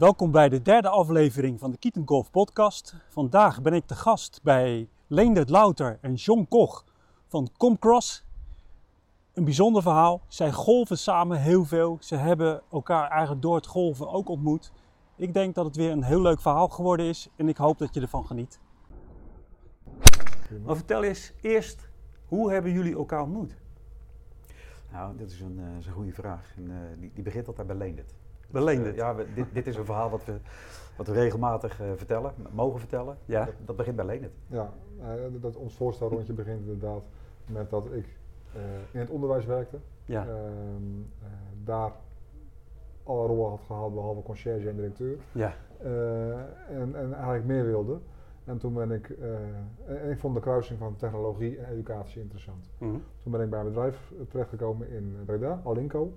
Welkom bij de derde aflevering van de Kieten Golf Podcast. Vandaag ben ik te gast bij Leendert Louter en John Koch van Comcross. Een bijzonder verhaal. Zij golven samen heel veel. Ze hebben elkaar eigenlijk door het golven ook ontmoet. Ik denk dat het weer een heel leuk verhaal geworden is en ik hoop dat je ervan geniet. Maar vertel eens eerst, hoe hebben jullie elkaar ontmoet? Nou, dat is een, uh, is een goede vraag. En, uh, die, die, begint altijd bij Leendert. Leendert? Uh, ja, we, dit, dit, is een verhaal wat we, wat we regelmatig vertellen, mogen vertellen. Ja. Dat, dat begint bij Leendert. Ja, dat, ons voorstelrondje begint inderdaad met dat ik in het onderwijs werkte. Ja. Ehm, daar alle rollen had gehaald behalve conciërge en directeur. Ja. en, en eigenlijk meer wilde. En toen ben ik, uh, en ik vond de kruising van technologie en educatie interessant. Mhm. Toen ben ik bij een bedrijf terechtgekomen in Breda, Alinco.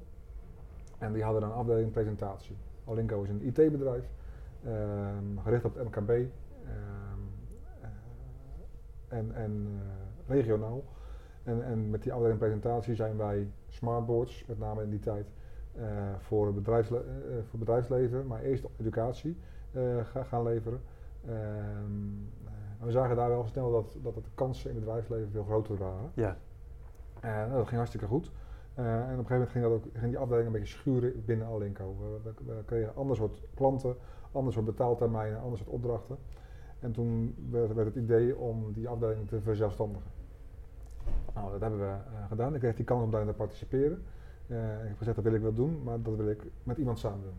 En die hadden een afdeling presentatie. Alinco is een IT-bedrijf, um, gericht op het MKB um, uh, en, en uh, regionaal. En, en met die afdeling presentatie zijn wij smartboards, met name in die tijd, voor, het bedrijfsle voor bedrijfsleven, maar eerst educatie gaan leveren. Um, we zagen daar wel snel dat, dat de kansen in het bedrijfsleven veel groter waren. Ja. En dat ging hartstikke goed. Uh, en op een gegeven moment ging, dat ook, ging die afdeling een beetje schuren binnen Alinco. We, we, we kregen ander soort klanten, ander soort betaaltermijnen, ander soort opdrachten. En toen werd, werd het idee om die afdeling te verzelfstandigen. Nou, dat hebben we uh, gedaan. Ik kreeg die kans om daarin te participeren. Uh, ik heb gezegd dat wil ik wel doen, maar dat wil ik met iemand samen doen.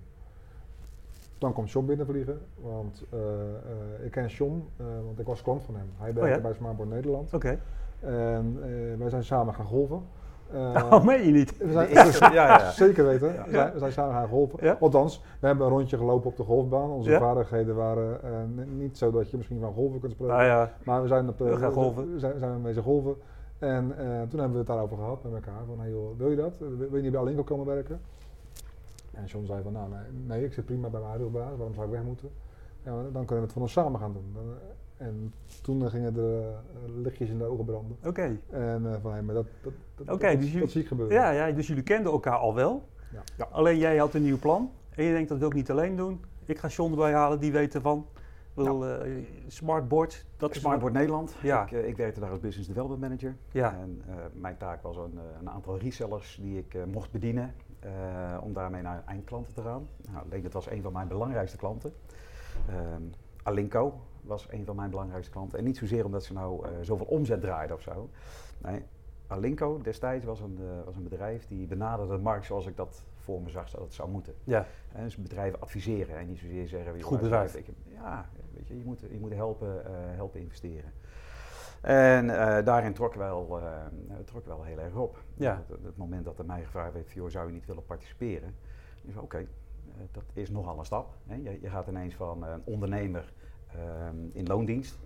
Dan komt John binnenvliegen, want uh, ik ken John, want ik was klant van hem. Hij werkte oh ja? bij Smartboard Nederland. Oké. Okay. En wij zijn samen gaan golven. Oh, meen je niet? We zijn, dus, ja, ja. Zeker weten. Ja. We, zijn, we zijn samen gaan golven. Ja. Althans, we hebben een rondje gelopen op de golfbaan. Onze vaardigheden waren niet zo dat je misschien van golven kunt spreken. Nou Maar we zijn, op We gaan golven. we zijn, zijn bezig golven. En toen hebben we het daarover gehad met elkaar. Van, hey, joh, wil je dat? Wil je niet bij Alinco komen werken? En John zei van, nou nee, nee ik zit prima bij mijn huidige baas, waarom zou ik weg moeten? Ja, dan kunnen we het van ons samen gaan doen. Dan, en toen gingen de uh, lichtjes in de ogen branden. oké. Okay. En uh, van, hey, maar dat, dat, dat, Oké, dat, dus jullie- dat zie ik gebeuren. Ja, ja, dus jullie kenden elkaar al wel. Ja. Ja. Alleen jij had een nieuw plan. En je denkt dat wil ik niet alleen doen. Ik ga John erbij halen, die weet ervan. Wil, eh, smartboard, dat is Smartboard Nederland. Ja. Ik, uh, ik werkte daar als Business Development Manager. Ja. En uh, mijn taak was een, een aantal resellers die ik mocht bedienen. Uh, om daarmee naar eindklanten te gaan. Nou, Leendert was een van mijn belangrijkste klanten. Um, Alinco was een van mijn belangrijkste klanten. En niet zozeer omdat ze nou uh, zoveel omzet draaiden of zo. Nee, Alinco destijds was een, uh, was een bedrijf die benaderde de markt zoals ik dat voor me zag dat het zou moeten. Ja. En dus bedrijven adviseren en niet zozeer zeggen... Goed bedrijf. Ik, ja, weet je, je moet, je moet helpen, uh, helpen investeren. En uh, daarin trok wel, uh, trok wel heel erg op. Ja. Het, het, moment dat er mij gevraagd werd, joh, zou je niet willen participeren? Ik zei, oké, okay, uh, dat is nogal een stap. Hè? Je, je, gaat ineens van een ondernemer um, in loondienst,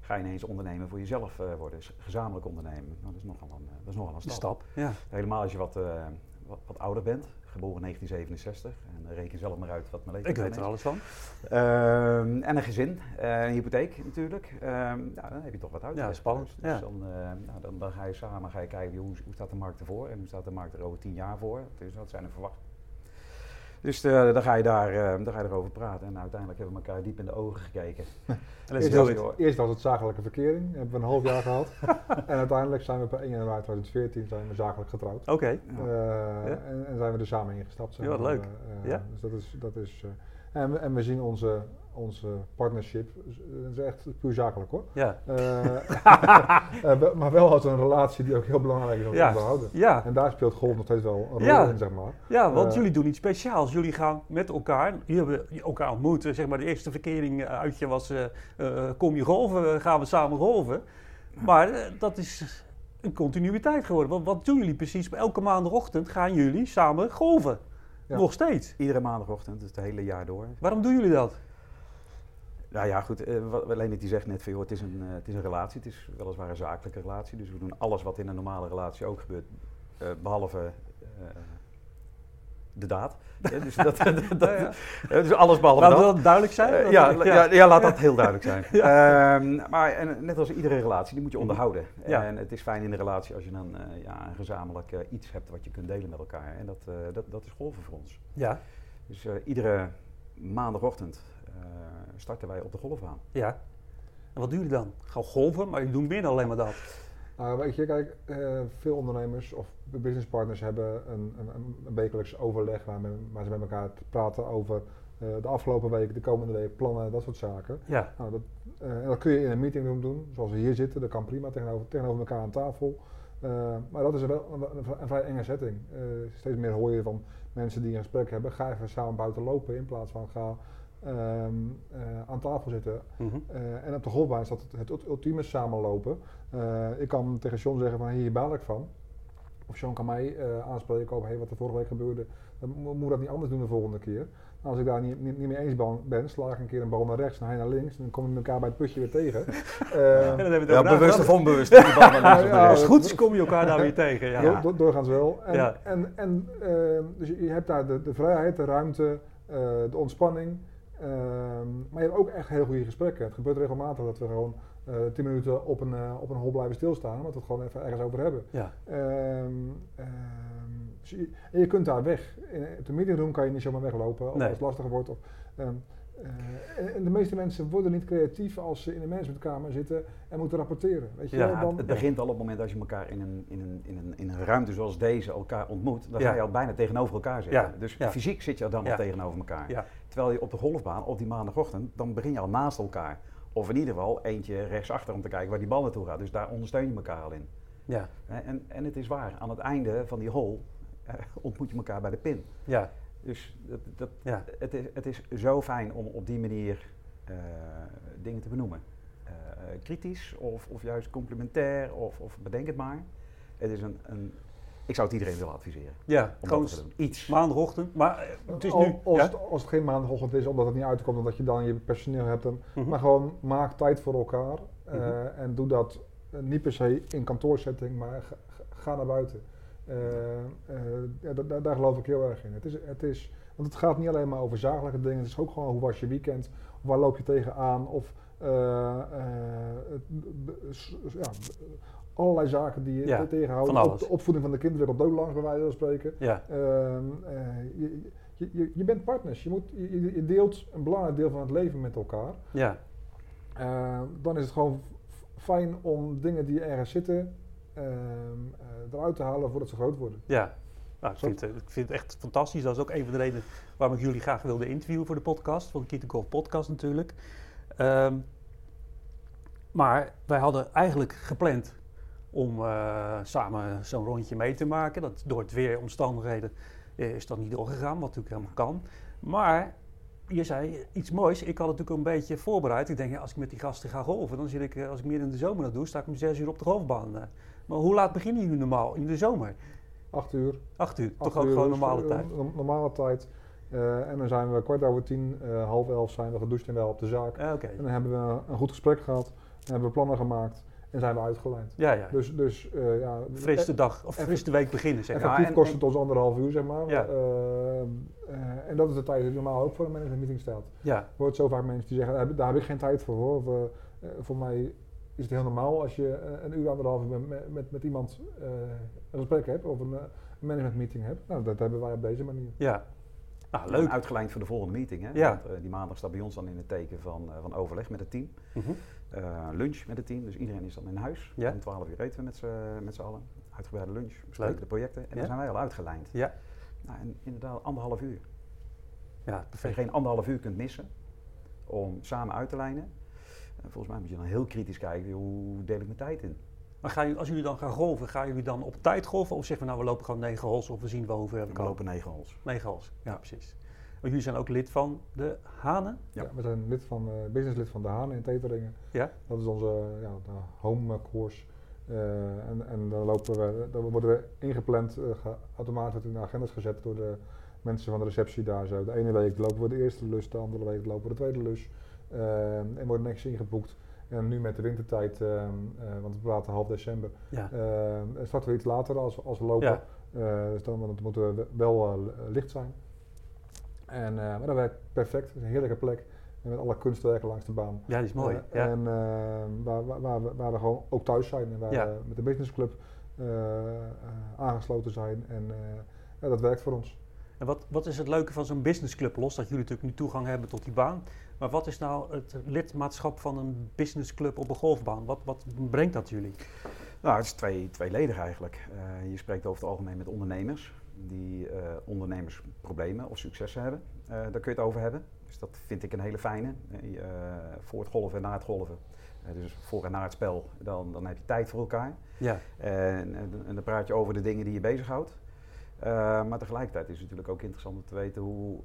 ga je ineens ondernemer voor jezelf uh, worden, gezamenlijk ondernemen. Nou, dat, is nogal een, dat is nogal een stap. stap ja. Helemaal als je wat, uh, wat, wat, ouder bent, geboren in 1967. En reken zelf maar uit wat mijn leeftijd Ik weet er alles van. Um, en een gezin, uh, een hypotheek natuurlijk. Um, nou, dan heb je toch wat uit. Ja, spannend. Dus ja. dan, nou, dan, dan, ga je samen ga je kijken hoe, hoe staat de markt ervoor en hoe staat de markt er over tien jaar voor. Dus wat zijn er verwachtingen. Dus uh, dan ga je daar dan ga je erover praten. En uiteindelijk hebben we elkaar diep in de ogen gekeken. eerst, was het, eerst was het zakelijke verkering, hebben we een half jaar gehad. en uiteindelijk zijn we per 1 januari 2014 zijn we zakelijk getrouwd. Oké. Okay. Uh, ja. en, en, zijn we er samen ingestapt. Ja, wat leuk. Uh, ja? Dus dat is, dat is en, en we zien onze, onze partnership, dat is echt puur zakelijk hoor. Ja. uh, maar wel als een relatie die ook heel belangrijk is om ja. te behouden. Ja. En daar speelt golf nog steeds wel een rol ja. in, zeg maar. Ja, want jullie doen iets speciaals. Jullie gaan met elkaar, jullie hebben elkaar ontmoet. Zeg maar de eerste verkering uitje was, uh, kom je golven, gaan we samen golven. Maar dat is een continuïteit geworden. Want wat doen jullie precies? Elke maandagochtend gaan jullie samen golven. Ja. Nog steeds? Iedere maandagochtend, dus het hele jaar door. Waarom doen jullie dat? Nou ja, goed, uh, wat Leonard die zegt net van, joh, het is, een, uh, het is een relatie, het is weliswaar een zakelijke relatie. Dus we doen alles wat in een normale relatie ook gebeurt, uh, behalve de daad. Ja, dus, dat, dat, dat, ja, ja. dus alles behalve laat dat. dat duidelijk zijn? ja, ja. ja, laat dat heel duidelijk zijn. um, maar en, net als iedere relatie, die moet je onderhouden. En het is fijn in een relatie als je dan uh, ja, een gezamenlijk uh, iets hebt wat je kunt delen met elkaar. En dat, uh, dat, dat is golven voor ons. Ja. Dus iedere maandagochtend starten wij op de golfbaan. Ja. En wat doen jullie dan? Gewoon golven, maar jullie doen meer dan alleen maar dat. Nou, weet je, kijk, uh, veel ondernemers of businesspartners hebben een, een, een wekelijks overleg waar, men, waar, ze met elkaar praten over uh, de afgelopen week, de komende week, plannen, dat soort zaken. Ja. Nou, dat, uh, en dat kun je in een meetingroom doen, zoals we hier zitten. Dat kan prima tegenover, tegenover elkaar aan tafel. maar dat is wel een, een, een vrij enge setting. steeds meer hoor je van mensen die een gesprek hebben, ga even samen buiten lopen in plaats van ga um, uh, aan tafel zitten. Mm -hmm. uh, en op de golfbaan is dat het, het ultieme samenlopen. Uh, ik kan tegen John zeggen van hier baal ik van. Of John kan mij aanspreken over hey, wat er vorige week gebeurde. Dan moet dat niet anders doen de volgende keer. Nou, als ik daar niet, niet, niet mee eens ben, sla ik een keer een bal naar rechts en hij naar links. En dan komen we elkaar bij het putje weer tegen. ja, ja bewust of onbewust. Links ja, als het goed is kom je elkaar daar weer tegen. Ja. Door, doorgaans wel. En, ja. en, en dus je hebt daar de, de vrijheid, de ruimte, de ontspanning. Um, maar je hebt ook echt heel goede gesprekken. Het gebeurt regelmatig dat we gewoon uh, tien minuten op een, uh, op een hol blijven stilstaan, omdat we het gewoon even ergens over hebben. Ja. Um, um, dus je, en je kunt daar weg. In de meetingroom kan je niet zomaar weglopen, of nee. als het lastiger wordt. Of, uh, en, de meeste mensen worden niet creatief als ze in de managementkamer zitten en moeten rapporteren. Weet je ja, wel? Dan, het, begint al op het moment als je elkaar in een, in een, in een, in een ruimte zoals deze elkaar ontmoet, dan Ja. ga je al bijna tegenover elkaar zitten. Ja. Dus fysiek zit je dan al tegenover elkaar. Ja. Terwijl je op de golfbaan, op die maandagochtend, dan begin je al naast elkaar. Of in ieder geval eentje rechtsachter om te kijken waar die bal naartoe gaat. Dus daar ondersteun je elkaar al in. Ja. En, en het is waar, aan het einde van die hole eh, ontmoet je elkaar bij de pin. Ja. Dus dat, dat, Ja. het, is, het is zo fijn om op die manier eh, dingen te benoemen. Eh, kritisch of, of juist complementair of, of bedenk het maar. Het is een, een, ik zou het iedereen willen adviseren. Ja, Om gewoon dat te doen. Iets. maandagochtend. Maar eh, het is nu... als, ja? het, als het geen maandagochtend is, omdat het niet uitkomt, omdat je dan je personeel hebt. Mhm. Maar gewoon maak tijd voor elkaar. eh, Mhm. En doe dat niet per se in kantoorsetting, maar ga naar buiten. Eh, eh, ja, da- da- daar geloof ik heel erg in. Het is, het is, want het gaat niet alleen maar over zakelijke dingen. Het is ook gewoon hoe was je weekend? Waar loop je tegenaan? Of eh, ja, allerlei zaken die je Ja, te- tegenhouden. van Ook alles. de opvoeding van de kinderen komt ook langs, bij wijze van spreken. Ja. Ehm, eh, je, je, je, je bent partners. Je, moet, je, je deelt een belangrijk deel van het leven met elkaar. Ja. Eh, dan is het gewoon fijn om dingen die ergens zitten ehm, eh, eruit te halen voordat ze groot worden. Ja. Nou, ik, vind, het, ik vind het echt fantastisch. Dat is ook een van de redenen waarom ik jullie graag wilde interviewen voor de podcast. Voor de Keaton Golf podcast natuurlijk. Ehm, maar wij hadden eigenlijk gepland om eh, samen zo'n rondje mee te maken. Dat, door het weeromstandigheden eh, is dat niet doorgegaan, wat natuurlijk helemaal kan. Maar je zei iets moois. Ik had het natuurlijk een beetje voorbereid. Ik denk, ja, als ik met die gasten ga golven, dan zit ik, als ik meer in de zomer dat doe, sta ik om zes uur op de golfbaan. Eh. Maar hoe laat beginnen jullie normaal in de zomer? Acht uur. Acht uur, acht toch ook gewoon is, normale eh, tijd. no- normale tijd. Eh, en dan zijn we kwart over tien, eh, half elf zijn we gedoucht en wel op de zaak. Oké. En dan hebben we een goed gesprek gehad. Dan hebben we plannen gemaakt en zijn we uitgelijnd. Ja, ja. Dus, dus eh, ja, Fris de dag, of fris de week beginnen, zeg maar. effectief en- kost en- het ons anderhalf uur, zeg maar. Ja. Eh, eh, en dat is de tijd die normaal ook voor een managementmeeting staat. Ja, Je hoort zo vaak mensen die zeggen, daar heb, ik geen tijd voor hoor. Of, eh, eh, voor mij is het heel normaal als je eh, een uur, anderhalf uur met, met, met iemand eh, een gesprek hebt of een, eh, een managementmeeting hebt. Nou, dat hebben wij op deze manier. ja. Nou, leuk. Uitgelijnd voor de volgende meeting. Hè? Ja. Want, die maandag staat bij ons dan in het teken van, eh, van overleg met het team. Mhm. Eh, lunch met het team, dus iedereen is dan in huis. Ja. Om 12 uur eten we met z'n met z'n allen. Uitgebreide lunch, bespreken de projecten. En Ja. dan zijn wij al uitgelijnd. Ja. Nou, en inderdaad, anderhalf uur. Ja, Als je perfect. geen anderhalf uur kunt missen om samen uit te lijnen. Volgens mij moet je dan heel kritisch kijken, hoe deel ik mijn tijd in? Maar gaan jullie, als jullie dan gaan golven, gaan jullie dan op tijd golven? Of zeggen we nou, we lopen gewoon negen holes of we zien wel hoe ver we We komen? lopen negen holes. Negen holes, ja, Ja. precies. Want jullie zijn ook lid van de Hanen? Ja. Ja. we zijn lid van, eh businesslid van de Haan in Teteringen. Ja. Dat is onze eh, ja, de home course. Eh, en, en dan, lopen we, dan worden we ingepland, eh, ge- automatisch in de agendas gezet door de mensen van de receptie daar zo. De ene week lopen we de eerste lus, de andere week lopen we de tweede lus. Eh, en worden netjes ingeboekt. En nu met de wintertijd, eh, eh, want we praten half december, Ja. eh, starten we iets later als, als we lopen. Ja. Eh, dus dan want moeten we wel eh, licht zijn. En, maar dat werkt perfect. Het is een heerlijke plek. En met alle kunstwerken langs de baan. ja, die is mooi. Ja. En waar, waar, waar, we, waar we gewoon ook thuis zijn. En waar Ja. we met de businessclub aangesloten zijn. En ja, dat werkt voor ons. En wat, wat is het leuke van zo'n businessclub, los dat jullie natuurlijk nu toegang hebben tot die baan. Maar wat is nou het lidmaatschap van een businessclub op een golfbaan? Wat, wat brengt dat jullie? Nou, het is twee, tweeledig eigenlijk. Uh, je spreekt over het algemeen met ondernemers die uh, ondernemersproblemen of successen hebben. Uh, daar kun je het over hebben. Dus dat vind ik een hele fijne. voor het golven en na het golven. dus voor en na het spel, dan, dan heb je tijd voor elkaar. Ja. En, en, en dan praat je over de dingen die je bezighoudt. maar tegelijkertijd is het natuurlijk ook interessant om te weten hoe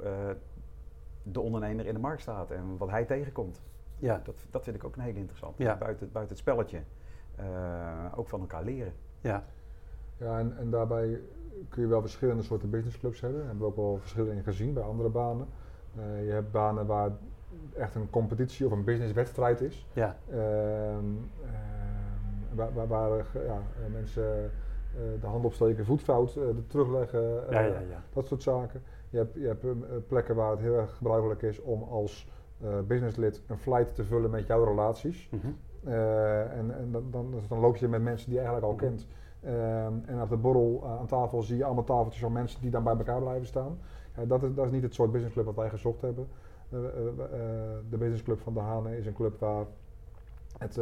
de ondernemer in de markt staat en wat hij tegenkomt. Ja. Dat, dat vind ik ook een hele interessant. Ja. Buiten, buiten het spelletje uh, ook van elkaar leren. Ja, ja en, en daarbij kun je wel verschillende soorten businessclubs hebben. Daar hebben we ook wel verschillen in gezien bij andere banen. Uh, je hebt banen waar echt een competitie of een businesswedstrijd is. Ja. Uh, waar, waar, waar ja, mensen de hand opsteken, voetfout terugleggen, ja, ja, dat soort zaken. Je hebt, je hebt plekken waar het heel erg gebruikelijk is om als businesslid een flight te vullen met jouw relaties. Mm -hmm. Uh, en, en dan, dan, dan, loop je met mensen die je eigenlijk al mhm. kent. Uh, en op de borrel uh, aan tafel zie je allemaal tafeltjes van mensen die dan bij elkaar blijven staan. dat, is, dat is niet het soort businessclub wat wij gezocht hebben. de businessclub van De Hanen is een club waar het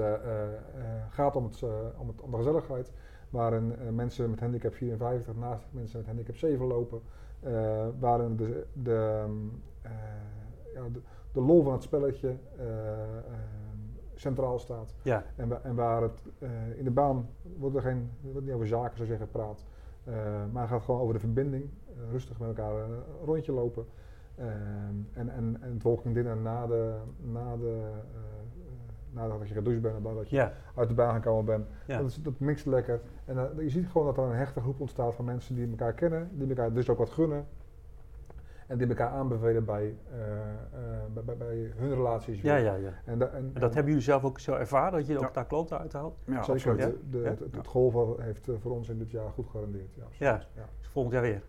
gaat om, het, om, het, om de gezelligheid. Waarin mensen met handicap 54 naast mensen met handicap 7 lopen. waarin de, de, ja, de, de, lol van het spelletje centraal staat. Ja. En, en waar het uh, in de baan wordt er geen, wordt niet over zaken zo zeggen praat, uh, maar het gaat gewoon over de verbinding, uh, rustig met elkaar een rondje lopen. en, en, en het walking dinner na de, na de nadat je gedoucht bent en nadat je ja. uit de baan gekomen bent. Ja. Dat, is, dat mixt lekker. En je ziet gewoon dat er een hechte groep ontstaat van mensen die elkaar kennen, die elkaar dus ook wat gunnen. En die elkaar aanbevelen bij, uh, uh, bij, bij, hun relaties. Ja, ja, ja. En, da, en, en dat hebben jullie zelf ook zo ervaren, dat je ja. ook daar klanten uithaalt? Ja, zeker. Ja? De, de, het, het, golven heeft voor ons in dit jaar goed gegarandeerd. Ja, ja. Dus volgend jaar weer?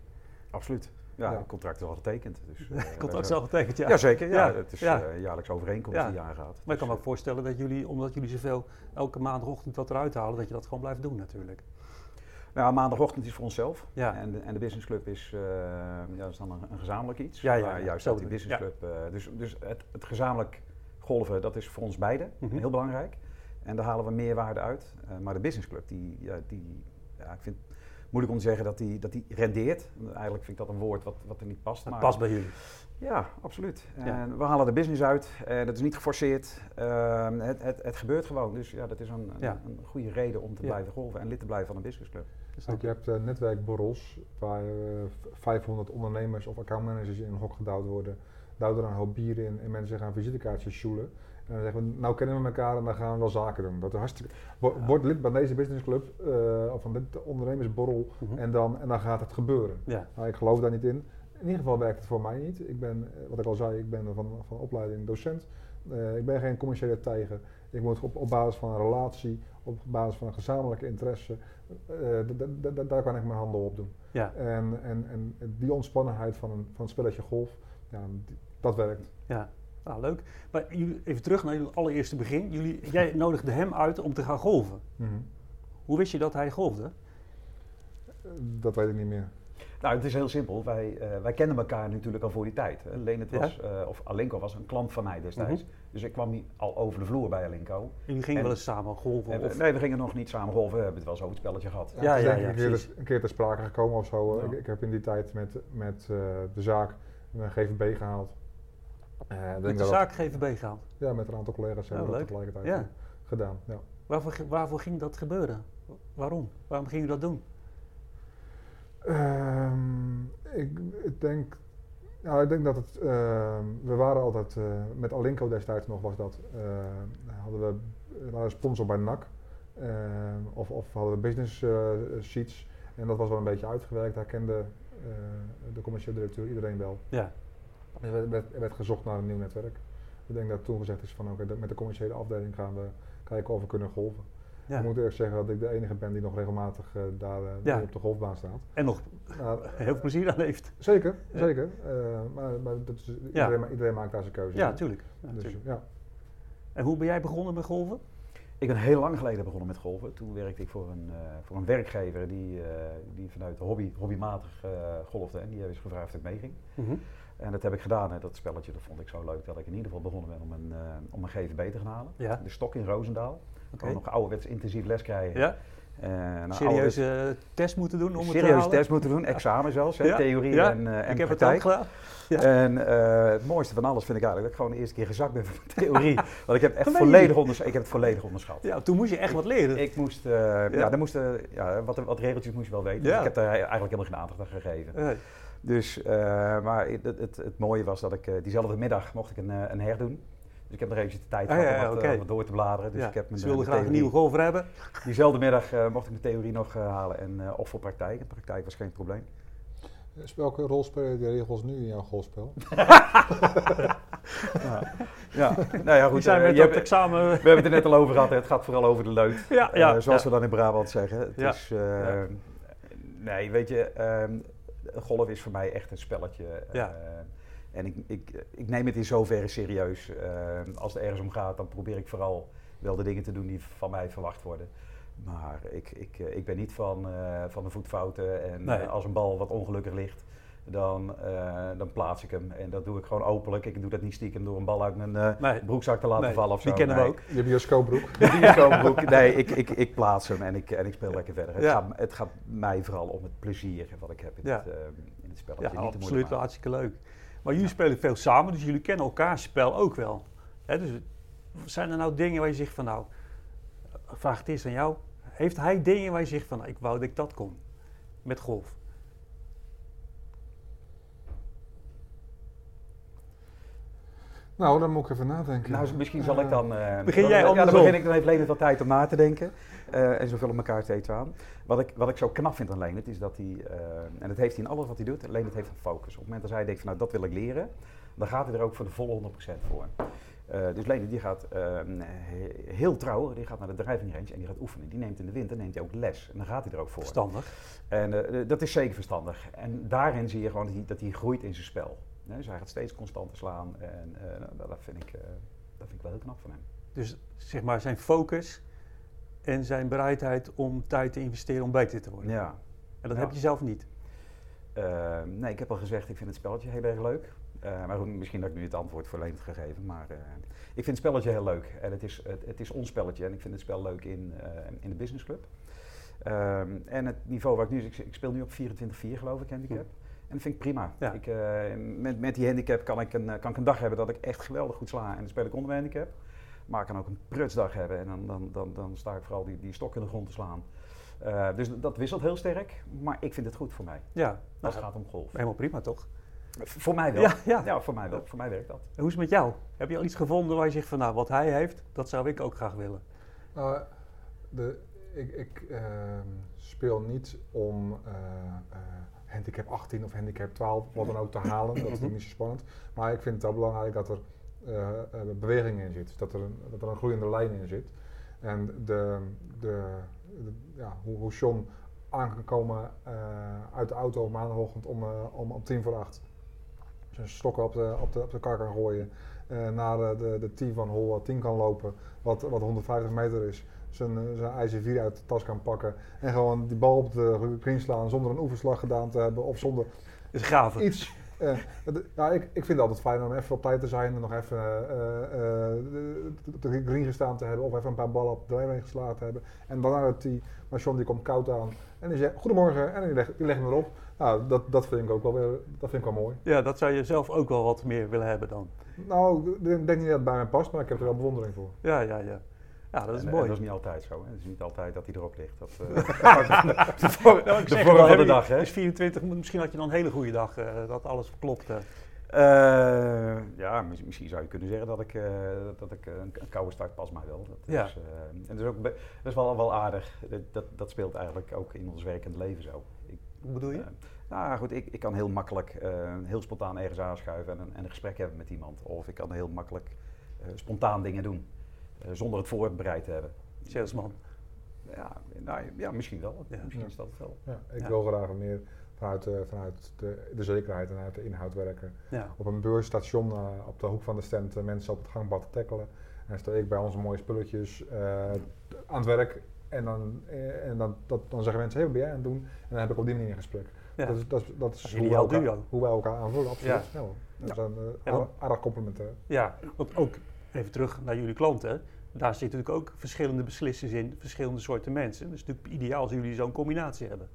Absoluut. Ja, het contract is al getekend. Dus, het contract is al getekend, ja. Jazeker, ja. Het is ja. jaarlijks overeenkomst die aangaat. Maar dus, ik kan me ook voorstellen dat jullie, omdat jullie zoveel elke maandagochtend wat eruit halen, dat je dat gewoon blijft doen natuurlijk. Nou, maandagochtend is voor onszelf. Ja. En, de, en de businessclub is, uh, ja, is dan een, een, gezamenlijk iets. Ja, ja, juist dat die businessclub. Uh, dus dus het, het, gezamenlijk golven, dat is voor ons beiden mm -hmm. heel belangrijk. En daar halen we meerwaarde uit. Uh, maar de businessclub, die, ja, die ja, ik vind moeilijk om te zeggen dat die, dat die rendeert. Eigenlijk vind ik dat een woord wat, wat er niet past. Het maar, past bij jullie. Ja, absoluut. En we halen de business uit. En dat is niet geforceerd. Ehm, het, het, het, gebeurt gewoon. Dus ja, dat is een, een, een goede reden om te blijven golven en lid te blijven van een businessclub. Dus je hebt uh, netwerkborrels waar uh, eh, 500 ondernemers of accountmanagers in een hok gedouwd worden. Douwen er een hoop bieren in en mensen gaan visitekaartjes sjoelen. En dan zeggen we, nou kennen we elkaar en dan gaan we wel zaken doen. Dat is hartstikke, word lid bij deze businessclub uh, of van dit ondernemersborrel mhm. en, dan, en dan gaat het gebeuren. Ja. Nou, ik geloof daar niet in. In ieder geval werkt het voor mij niet. Ik ben, wat ik al zei, ik ben van, van opleiding docent. ik ben geen commerciële tijger. Ik moet op, op basis van een relatie, op basis van een gezamenlijke interesse, daar kan ik mijn handen op doen. Ja. En, en, en die ontspannenheid van een, van spelletje golf, ja, dat werkt. Ja, nou, leuk. Maar jullie, even terug naar jullie allereerste begin. Jullie, jij nodigde hem uit om te gaan golven. Mm -hmm. Hoe wist je dat hij golfde? Dat weet ik niet meer. Nou, het is heel simpel. Wij, uh, wij kennen elkaar natuurlijk al voor die tijd. het was, uh, of Alinko was een klant van mij destijds. Mhm. Dus ik kwam al over de vloer bij Alinko. Jullie gingen wel eens samen golven? Of? Nee, we gingen nog niet samen golven. We hebben het wel zo het spelletje gehad. Ja, ja, ja, een, keer, een keer ter sprake gekomen of zo. Ik, ik, heb in die tijd met, met uh, de zaak een GVB gehaald. Met de zaak GVB gehaald? Ja, met een aantal collega's hebben we dat tegelijkertijd gedaan. Ja. Waarvoor, waarvoor ging dat gebeuren? Waarom? Waarom ging je dat doen? Um, ik, ik, denk, nou, ik denk dat het, uh, we waren altijd, uh, met Alinco destijds nog was dat, uh, hadden we, waren sponsor bij NAC. Ehm, of, of hadden we business eh, sheets en dat was wel een beetje uitgewerkt. Daar kende de commerciële directeur iedereen wel. Ja. Er werd, werd, werd, gezocht naar een nieuw netwerk. Ik denk dat toen gezegd is van oké, okay, met de commerciële afdeling gaan we kijken of we kunnen golven. Ja. Ik moet eerlijk zeggen dat ik de enige ben die nog regelmatig uh, daar uh, op de golfbaan staat. En nog heel veel plezier aan heeft. Zeker, zeker. Uh, maar, maar dat is, iedereen, iedereen, maakt daar zijn keuze. Ja, tuurlijk. Ja, dus, ja. En hoe ben jij begonnen met golven? Ik ben heel lang geleden begonnen met golven. Toen werkte ik voor een, uh, voor een werkgever die, uh, die vanuit hobby, hobbymatig uh, golfde. En die heeft eens gevraagd of ik meeging. Mm -hmm. En dat heb ik gedaan. En dat spelletje dat vond ik zo leuk dat ik in ieder geval begonnen ben om een, om een GVB te gaan halen. Ja. De stok in Roosendaal. Okay. Ik nog ouderwets intensief les krijgen. Ja. Uh, serieuze test moeten doen om het te halen? test moeten doen, examen zelfs, ja. theorie ja. en, uh, en ik praktijk. heb het ook gedaan. En uh, het mooiste van alles vind ik eigenlijk dat ik gewoon de eerste keer gezakt ben van theorie. Want ik heb, echt volledig onders ik heb het volledig onderschat. Ja, toen moest je echt wat leren. Ik moest, ja, dan moesten, ja wat, wat regeltjes moest je wel weten. Dus ik heb daar eigenlijk helemaal geen aandacht aan gegeven. Dus, maar het, het, het, mooie was dat ik diezelfde middag mocht ik een, een herdoen. Dus ik heb nog eventjes de tijd gehad ah, ja, om, wat, uh, wat, door te bladeren. Dus ja. ik heb mijn, Ze wilden graag een nieuwe golf hebben. Diezelfde middag uh, mocht ik mijn theorie nog uh, halen en of voor praktijk. De praktijk was geen probleem. Dus welke rol spelen die regels nu in jouw golfspel? ja. ja, nou ja, goed. zijn met je hebt, examen. We hebben het er net al over gehad. Hè. Het gaat vooral over de leut. Ja, ja, zoals we dan in Brabant zeggen. Het is, nee, weet je, um, golf is voor mij echt een spelletje. Ja. En ik, ik, ik neem het in zoverre serieus. Uh, als het ergens om gaat, dan probeer ik vooral wel de dingen te doen die van mij verwacht worden. Maar ik, ik, eh, ik ben niet van, uh, van de voetfouten. En nee. als een bal wat ongelukkig ligt, dan, uh, dan plaats ik hem. En dat doe ik gewoon openlijk. Ik doe dat niet stiekem door een bal uit mijn nee. broekzak te laten nee. vallen of zo. Die kennen we ook. Je bioscoopbroek. De bioscoopbroek. Nee, ik, ik, ik plaats hem en ik, en ik speel lekker verder. Het, ja. gaat, het gaat mij vooral om het plezier wat ik heb in, ja. het, in het spelletje. Ja, niet absoluut. Hartstikke leuk. Maar jullie spelen veel samen, dus jullie kennen elkaars spel ook wel. dus zijn er nou dingen waar je zegt van nou, vraag het eerst aan jou. Heeft hij dingen waar je zegt van nou, ik wou dat ik dat kon met golf? Nou, dan moet ik even nadenken. Nou, misschien zal ik dan... Uh, begin jij andersom? Ja, dan begin ik, dan heeft Leonard wat tijd om na te denken. Uh, en zo vullen elkaar steeds aan. Wat ik, wat ik zo knap vind aan Leonard is dat hij, uh, en dat heeft hij in alles wat hij doet, Leonard heeft een focus. Op het moment dat hij denkt van nou dat wil ik leren, dan gaat hij er ook voor de volle 100% voor. dus Leonard die gaat heel trouw, die gaat naar de driving range en die gaat oefenen. Die neemt in de winter neemt hij ook les en dan gaat hij er ook voor. Verstandig. En dat is zeker verstandig. En daarin zie je gewoon dat hij, dat hij groeit in zijn spel. Dus hij gaat steeds constanter slaan en nou, dat, vind ik, dat vind ik wel heel knap van hem. Dus zeg maar zijn focus en zijn bereidheid om tijd te investeren om beter te worden. Ja. En dat ja. heb je zelf niet. Uh, nee, ik heb al gezegd, ik vind het spelletje heel erg leuk. Uh, maar goed, misschien dat ik nu het antwoord voor Leent gegeven. Maar uh, ik vind het spelletje heel leuk. En het is, het, het, is ons spelletje. En ik vind het spel leuk in, in de businessclub. Um, en het niveau waar ik nu... Ik, ik speel nu op 24-4 geloof ik, handicap. Hm. En dat vind ik prima. Ja. Ik, met, met die handicap kan ik, een, kan ik een dag hebben dat ik echt geweldig goed sla. En dan speel ik onder mijn handicap. Maar ik kan ook een prutsdag hebben en dan, dan, dan, dan sta ik vooral die, die stok in de grond te slaan. Uh, dus dat wisselt heel sterk, maar ik vind het goed voor mij. Ja, als het gaat om golf. Helemaal prima toch? Voor mij wel. Ja, ja. ja voor mij wel. Voor mij werkt dat. En hoe is het met jou? Heb je al iets gevonden waar je zegt van nou, wat hij heeft, dat zou ik ook graag willen? Uh, de, ik ik uh, speel niet om handicap 18 of handicap 12, wat dan ook te halen. dat is niet zo spannend. Maar ik vind het wel belangrijk dat er uh, beweging in zit. Dat er, een, dat er een groeiende lijn in zit. En de, de, ja, hoe, hoe John aan kan komen uh, uit de auto op maandagochtend om, uh, om, om tien voor acht. Zijn stokken op de, op de, op de kar kan gooien. naar de, de tee van hol 10 kan lopen, wat, wat 150 meter is. Zijn, zijn IC4 uit de tas kan pakken. En gewoon die bal op de green slaan zonder een oefenslag gedaan te hebben. Of zonder is gaaf. iets uh, ja, ik, ik vind het altijd fijn om even op tijd te zijn en nog even op de green gestaan te hebben of even een paar ballen op de heen geslagen te hebben. En dan naar die, maar John die komt koud aan en die zegt goedemorgen en die legt, die legt hem erop. Nou, dat, dat vind ik ook wel weer, dat vind ik wel mooi. Ja, dat zou je zelf ook wel wat meer willen hebben dan. Nou, ik denk niet dat het bij mij past, maar ik heb er wel bewondering voor. Ja, ja, ja. Ja, dat is en, mooi. En dat is niet altijd zo. Hè? Het is niet altijd dat hij erop ligt. Dat, uh, de vorm nou, van de dag. Hè? Dus 24, misschien had je dan een hele goede dag, uh, dat alles klopte. Uh, ja, misschien zou je kunnen zeggen dat ik, dat ik een, koude start pas mij wel. Dat ja. is, en dat is, ook dat is wel, wel aardig. Dat, dat, dat, speelt eigenlijk ook in ons werkend leven zo. Ik, Hoe bedoel je? nou goed, ik, ik kan heel makkelijk heel spontaan ergens aanschuiven en een, en een gesprek hebben met iemand. Of ik kan heel makkelijk spontaan dingen doen. Uh, zonder het voorbereid te hebben. Salesman. Ja, nou, ja misschien wel. Ja. Misschien is dat het wel. Ja, ik wil graag meer vanuit, uh, vanuit de, de, zekerheid en uit de inhoud werken. Op een beursstation uh, op de hoek van de stand mensen op het gangbad tackelen. En sta ik bij onze mooie spulletjes eh, aan het werk. En dan, eh, en dan, dat, dan zeggen mensen, hé, wat ben jij aan het doen? En dan heb ik op die manier een gesprek. Ja. Dat is, dat is, dat is Een hoe, wij elkaar, duo. hoe wij elkaar aanvullen, absoluut. Ja. Ja. hoor. Dat Ja. is eh, want- aardig complementair. Ja, want ook even terug naar jullie klanten. Daar zitten natuurlijk ook verschillende beslissers in, verschillende soorten mensen. Dus het is natuurlijk ideaal als jullie zo'n combinatie hebben.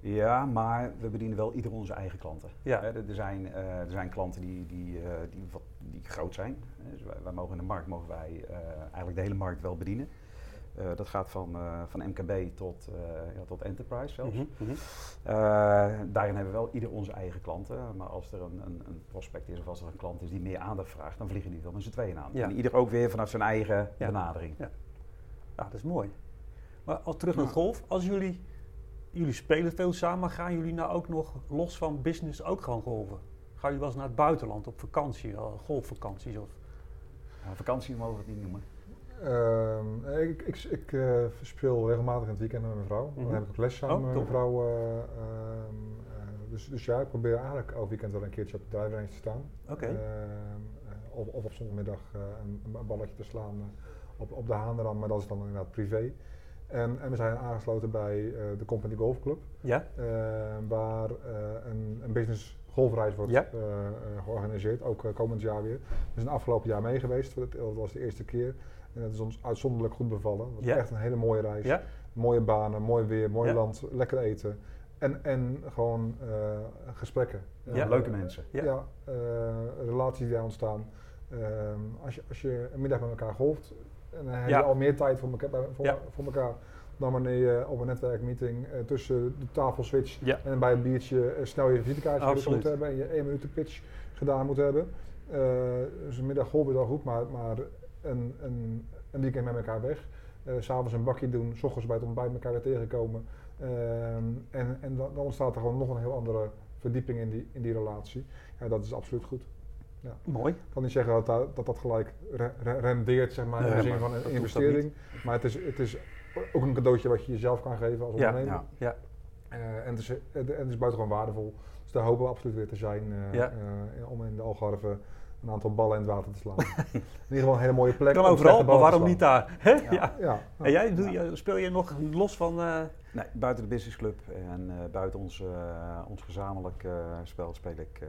Ja, maar we bedienen wel ieder onze eigen klanten. Ja. Er, zijn, eh, er zijn klanten die, die, eh, die, wat, die groot zijn. Dus wij, wij mogen in de markt mogen wij eh, eigenlijk de hele markt wel bedienen. Eh, dat gaat van, eh, van MKB tot, eh, ja, tot enterprise zelfs. Mhm, mhm. Daarin hebben we wel ieder onze eigen klanten. Maar als er een, een, een prospect is of als er een klant is die meer aandacht vraagt, dan vliegen die wel met z'n tweeën aan. Ja. En ieder ook weer vanuit zijn eigen Ja. benadering. Ja, dat is mooi. Maar al terug naar golf. Als jullie, jullie spelen veel samen, gaan jullie nou ook nog los van business ook gewoon golven? Gaan jullie wel eens naar het buitenland op vakantie, golfvakanties? Of? Ja, vakantie mogen we het niet noemen. Ehm, ik ik, ik eh, speel regelmatig in het weekend met mijn vrouw. Mhm. Dan heb ik ook les samen Oh, met mijn vrouw. eh, ehm, eh, dus, dus ja, ik probeer eigenlijk elk weekend wel een keertje op de driver range te staan. Ehm, eh, of, of op zondagmiddag een, een balletje te slaan op, op de Haanderam, maar dat is dan inderdaad privé. En, en we zijn aangesloten bij de Company Golf Club, Ja? waar een, een business golfreis wordt Ja. georganiseerd, ook komend jaar weer. We zijn afgelopen jaar mee geweest, dat was de eerste keer. En dat is ons uitzonderlijk goed bevallen. Het was Ja. echt een hele mooie reis. Ja? Mooie banen, mooi weer, mooi Ja. land, lekker eten. En, en gewoon eh, gesprekken. Ja. Leuke mensen. Ja. Ja, eh, relaties die daar ontstaan. Ehm, als, je, als je een middag met elkaar golft, en dan heb Ja. je al meer tijd voor elkaar, voor, Ja. voor elkaar dan wanneer je op een netwerkmeeting eh, tussen de tafelswitch Ja. en bij het biertje snel je visitekaartje moet hebben en je één minuut de pitch gedaan moet hebben. Eh, dus een middag golf is al goed, maar, maar een, een, een weekend met elkaar weg. Eh, s S'avonds een bakje doen, s ochtends bij het ontbijt elkaar weer tegenkomen. Ehm, en en dan, dan ontstaat er gewoon nog een heel andere verdieping in die, in die relatie. Ja, dat is absoluut goed. Mooi. Ik kan niet zeggen dat dat, dat, dat gelijk re- re- rendeert, zeg maar, in de zin van een investering. Maar het is, het is ook een cadeautje wat je jezelf kan geven als Ja, ondernemer. ja. Ja. Eh, en, het is, en het is buitengewoon waardevol. Dus daar hopen we absoluut weer te zijn eh, Ja. eh, om in de Algarve een aantal ballen in het water te slaan. in ieder geval een hele mooie plek. Kan overal, maar waarom niet daar? Hè? Ja. Ja. En jij, doe je, speel je nog los van... eh, Nee, buiten de businessclub en eh, buiten ons, eh, ons gezamenlijk spel speel ik eh,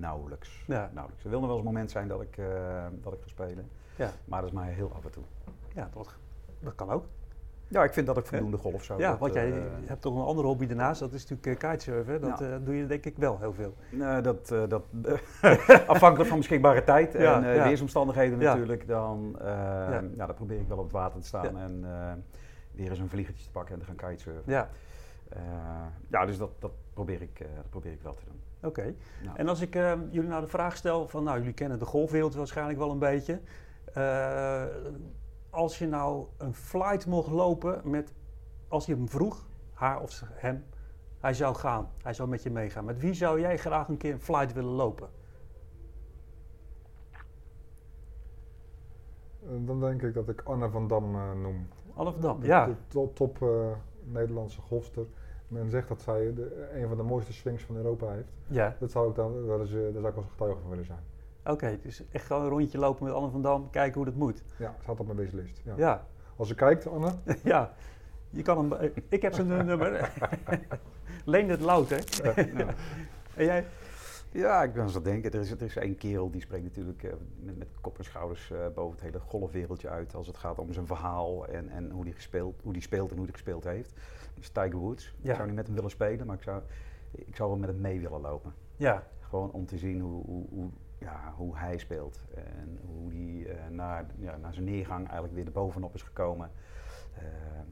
nauwelijks. Ja. nauwelijks. Er wil nog wel eens een moment zijn dat ik, eh, dat ik ga spelen, ja, maar dat is maar heel af en toe. ja dat, dat kan ook. Ja, ik vind dat ik voldoende golf zou. Ja, dat, want jij eh, hebt toch een andere hobby daarnaast, dat is natuurlijk eh, kitesurfen. Dat eh, doe je denk ik wel heel veel. Nee, dat, dat afhankelijk van beschikbare tijd en Ja, ja. weersomstandigheden natuurlijk, dan, Ja. ja. dan probeer ik wel op het water te staan en weer eens een vliegertje te pakken en te gaan kitesurfen. Ja, ja, dus dat, dat, probeer ik, dat probeer ik wel te doen. oké. En als ik jullie nou de vraag stel van, nou jullie kennen de golfwereld waarschijnlijk wel een beetje. Als je nou een flight mocht lopen met, als je hem vroeg, haar of hem, hij zou gaan, hij zou met je meegaan. Met wie zou jij graag een keer een flight willen lopen? Eh, Dan denk ik dat ik Anne van Dam eh, noem. Anne van Dam, De- ja. De top, top eh, Nederlandse golfster. Men zegt dat zij de, een van de mooiste swings van Europa heeft. Ja, Dat zou ik dan eens, eh, daar zou ik wel eens getuige van willen zijn. Oké. dus echt gewoon een rondje lopen met Anne van Dam, kijken hoe dat moet. Ja, staat op mijn wishlist. Ja. Ja, Als je kijkt, Anne, ja. Je kan hem, eh, ik heb zijn nummer. Leen het hè? Ja. En jij? Ja, ik ben aan het denken. Er is, er is één kerel die spreekt natuurlijk eh, met, met kop en schouders eh, boven het hele golfwereldje uit. Als het gaat om zijn verhaal en, en hoe hij gespeeld, hoe die speelt en hoe hij gespeeld heeft. Dat is Tiger Woods. Ja. Ik zou niet met hem willen spelen, maar ik zou, ik zou wel met hem mee willen lopen. Ja, Gewoon om te zien hoe, hoe, hoe, ja, hoe hij speelt. En hoe hij eh, naar, ja, naar zijn neergang eigenlijk weer erbovenop is gekomen. Eh,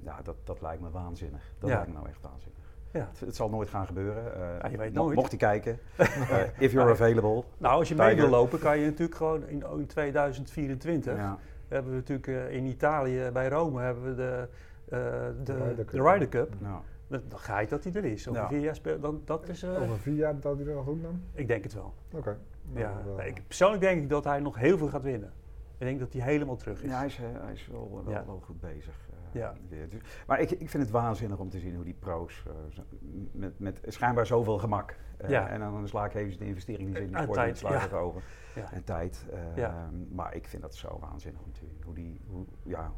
ja, dat, dat lijkt me waanzinnig. Dat Ja. lijkt me nou echt waanzinnig. ja. Het, het zal nooit gaan gebeuren. Eh, Ja, je weet mo- nooit. Mocht hij kijken. if you're available. Nou, als je mee wil lopen, kan je natuurlijk gewoon in, in 2024. Ja. Hebben we natuurlijk in Italië, bij Rome, hebben we de, eh, de, Ryder de Cup. Ryder Cup. Nou, Dan ga je dat hij er is. Over Ja. vier jaar speelt, dan, dat is... eh, over vier jaar dat hij er nog doen dan? ik denk het wel. Oké. Ja. wel, ik, persoonlijk denk ik dat hij nog heel veel gaat winnen. Ik denk dat hij helemaal terug is. Ja, hij is, eh, hij is wel, wel, Ja. wel goed bezig. eh, Ja. weer. Dus- maar ik, ik vind het waanzinnig om te zien hoe die pro's eh, met, met schijnbaar zoveel gemak. eh, Ja. En dan sla ik even de investering die ze in de En sport slaan ja. over. Ja. En tijd. eh, Ja. Maar ik vind dat zo waanzinnig om te zien. Hoe die, hoe, ja,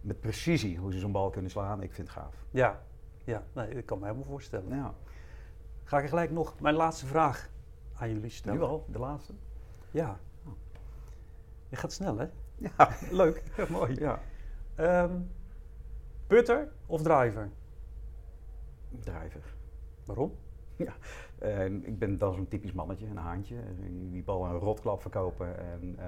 met precisie hoe ze zo'n bal kunnen slaan. Ik vind het gaaf. Ja, ja. Nee, ik kan me helemaal voorstellen. Ja, Ga ik gelijk nog mijn laatste vraag aan jullie stellen. nu al, de laatste. Ja. Je gaat snel, hè? Ja, leuk. Ja, mooi. Ja. Ehm, putter of driver? Driver. Waarom? En ik ben dan zo'n typisch mannetje, een haantje. Die die bal een rotklap verkopen en, eh,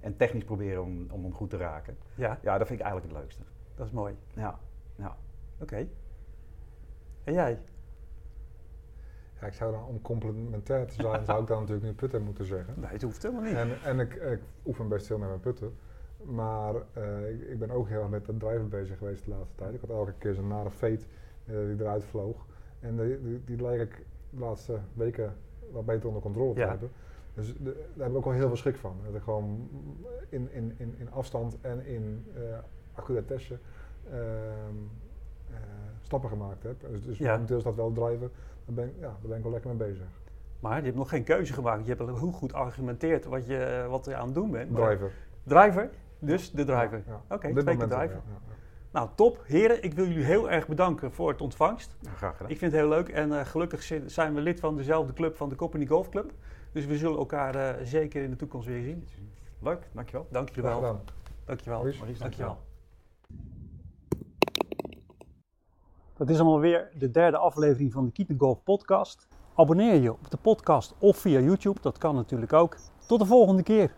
en technisch proberen om, om hem goed te raken. Ja, Ja, dat vind ik eigenlijk het leukste. dat is mooi. Ja, ja. Oké. En jij? Ja, ik zou dan om complementair te zijn, zou ik dan natuurlijk nu putter moeten zeggen. Nee, het hoeft helemaal niet. En, en ik, ik oefen best veel met mijn putten. Maar eh, ik, ik ben ook heel erg met de driver bezig geweest de laatste tijd. Ik had elke keer zo'n nare feit eh, die eruit vloog. En die, die, die lijkt ik de laatste weken wat beter onder controle te Ja. hebben. Dus de- daar heb ik ook wel heel veel schrik van. Dat ik gewoon in, in, in, in afstand en in uh, accuratesse eh, stappen gemaakt heb. Dus, dus Ja. momenteel is dat wel driver. Daar ben, ik, ja, daar ben ik wel lekker mee bezig. Maar je hebt nog geen keuze gemaakt. Je hebt al heel goed argumenteerd wat je, wat je aan het doen bent. Driver. Driver? Dus de driver. Ja, ja. Oké, Op twee keer driver. Nou, top. Heren, ik wil jullie heel erg bedanken voor het ontvangst. Graag gedaan. Ik vind het heel leuk en eh, gelukkig zi- zijn we lid van dezelfde club, van de Company Golf Club. Dus we zullen elkaar eh, zeker in de toekomst weer zien. Leuk, dankjewel. Dank jullie Graag wel. gedaan. Dankjewel. Maurice, Maurice, Dankjewel. Dat is allemaal weer de derde aflevering van de Keaton Golf podcast. Abonneer je op de podcast of via YouTube, dat kan natuurlijk ook. Tot de volgende keer.